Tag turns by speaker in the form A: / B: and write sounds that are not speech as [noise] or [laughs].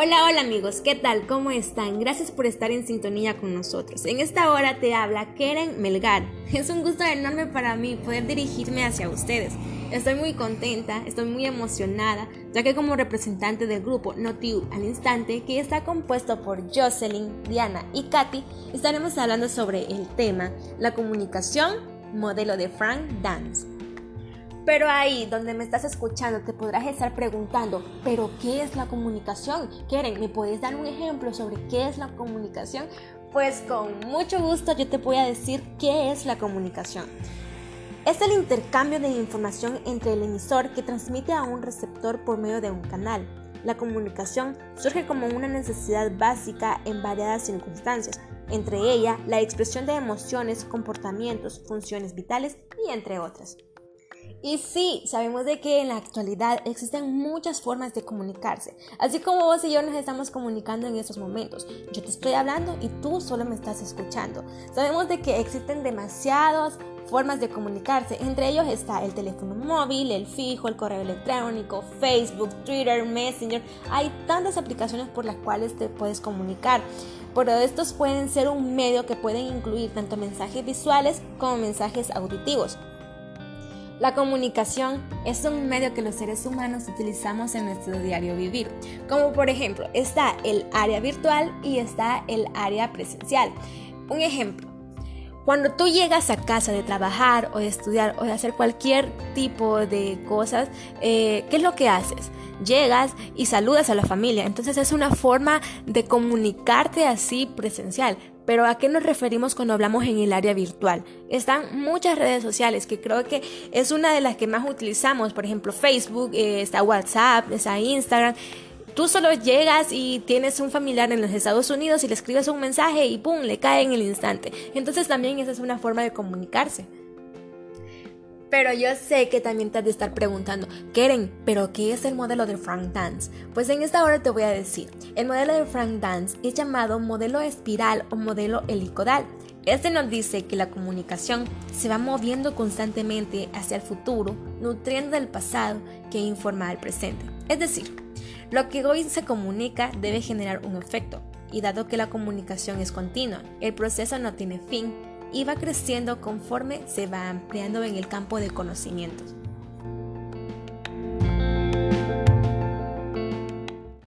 A: Hola, hola amigos, ¿qué tal? ¿Cómo están? Gracias por estar en sintonía con nosotros. En esta hora te habla Keren Melgar. [laughs] Es un gusto enorme para mí poder dirigirme hacia ustedes. Estoy muy contenta, estoy muy emocionada, ya que como representante del grupo Notiu al Instante, que está compuesto por Jocelyn, Diana y Katy, estaremos hablando sobre el tema la comunicación, modelo de Frank Dance. Pero ahí donde me estás escuchando te podrás estar preguntando, ¿pero qué es la comunicación? Keren, ¿me puedes dar un ejemplo sobre qué es la comunicación? Pues con mucho gusto yo te voy a decir qué es la comunicación. Es el intercambio de información entre el emisor que transmite a un receptor por medio de un canal. La comunicación surge como una necesidad básica en variadas circunstancias, entre ellas la expresión de emociones, comportamientos, funciones vitales y entre otras. Y sí, sabemos de que en la actualidad existen muchas formas de comunicarse, así como vos y yo nos estamos comunicando en estos momentos. Yo te estoy hablando y tú solo me estás escuchando. Sabemos de que existen demasiadas formas de comunicarse, entre ellos está el teléfono móvil, el fijo, el correo electrónico, Facebook, Twitter, Messenger. Hay tantas aplicaciones por las cuales te puedes comunicar. Pero estos pueden ser un medio que pueden incluir tanto mensajes visuales como mensajes auditivos. La comunicación es un medio que los seres humanos utilizamos en nuestro diario vivir, como por ejemplo está el área virtual y está el área presencial. Un ejemplo, cuando tú llegas a casa de trabajar o de estudiar o de hacer cualquier tipo de cosas, eh, ¿qué es lo que haces? Llegas y saludas a la familia. Entonces es una forma de comunicarte así presencial. Pero ¿a qué nos referimos cuando hablamos en el área virtual? Están muchas redes sociales que creo que es una de las que más utilizamos. Por ejemplo, Facebook, eh, está WhatsApp, está Instagram. Tú solo llegas y tienes un familiar en los Estados Unidos y le escribes un mensaje y ¡pum! le cae en el instante. Entonces también esa es una forma de comunicarse. Pero yo sé que también te has de estar preguntando, Keren, ¿pero qué es el modelo de Frank Dance? Pues en esta hora te voy a decir, el modelo de Frank Dance es llamado modelo espiral o modelo helicodal. Este nos dice que la comunicación se va moviendo constantemente hacia el futuro, nutriendo del pasado que informa al presente. Es decir, lo que hoy se comunica debe generar un efecto, y dado que la comunicación es continua, el proceso no tiene fin y va creciendo conforme se va ampliando en el campo de conocimientos.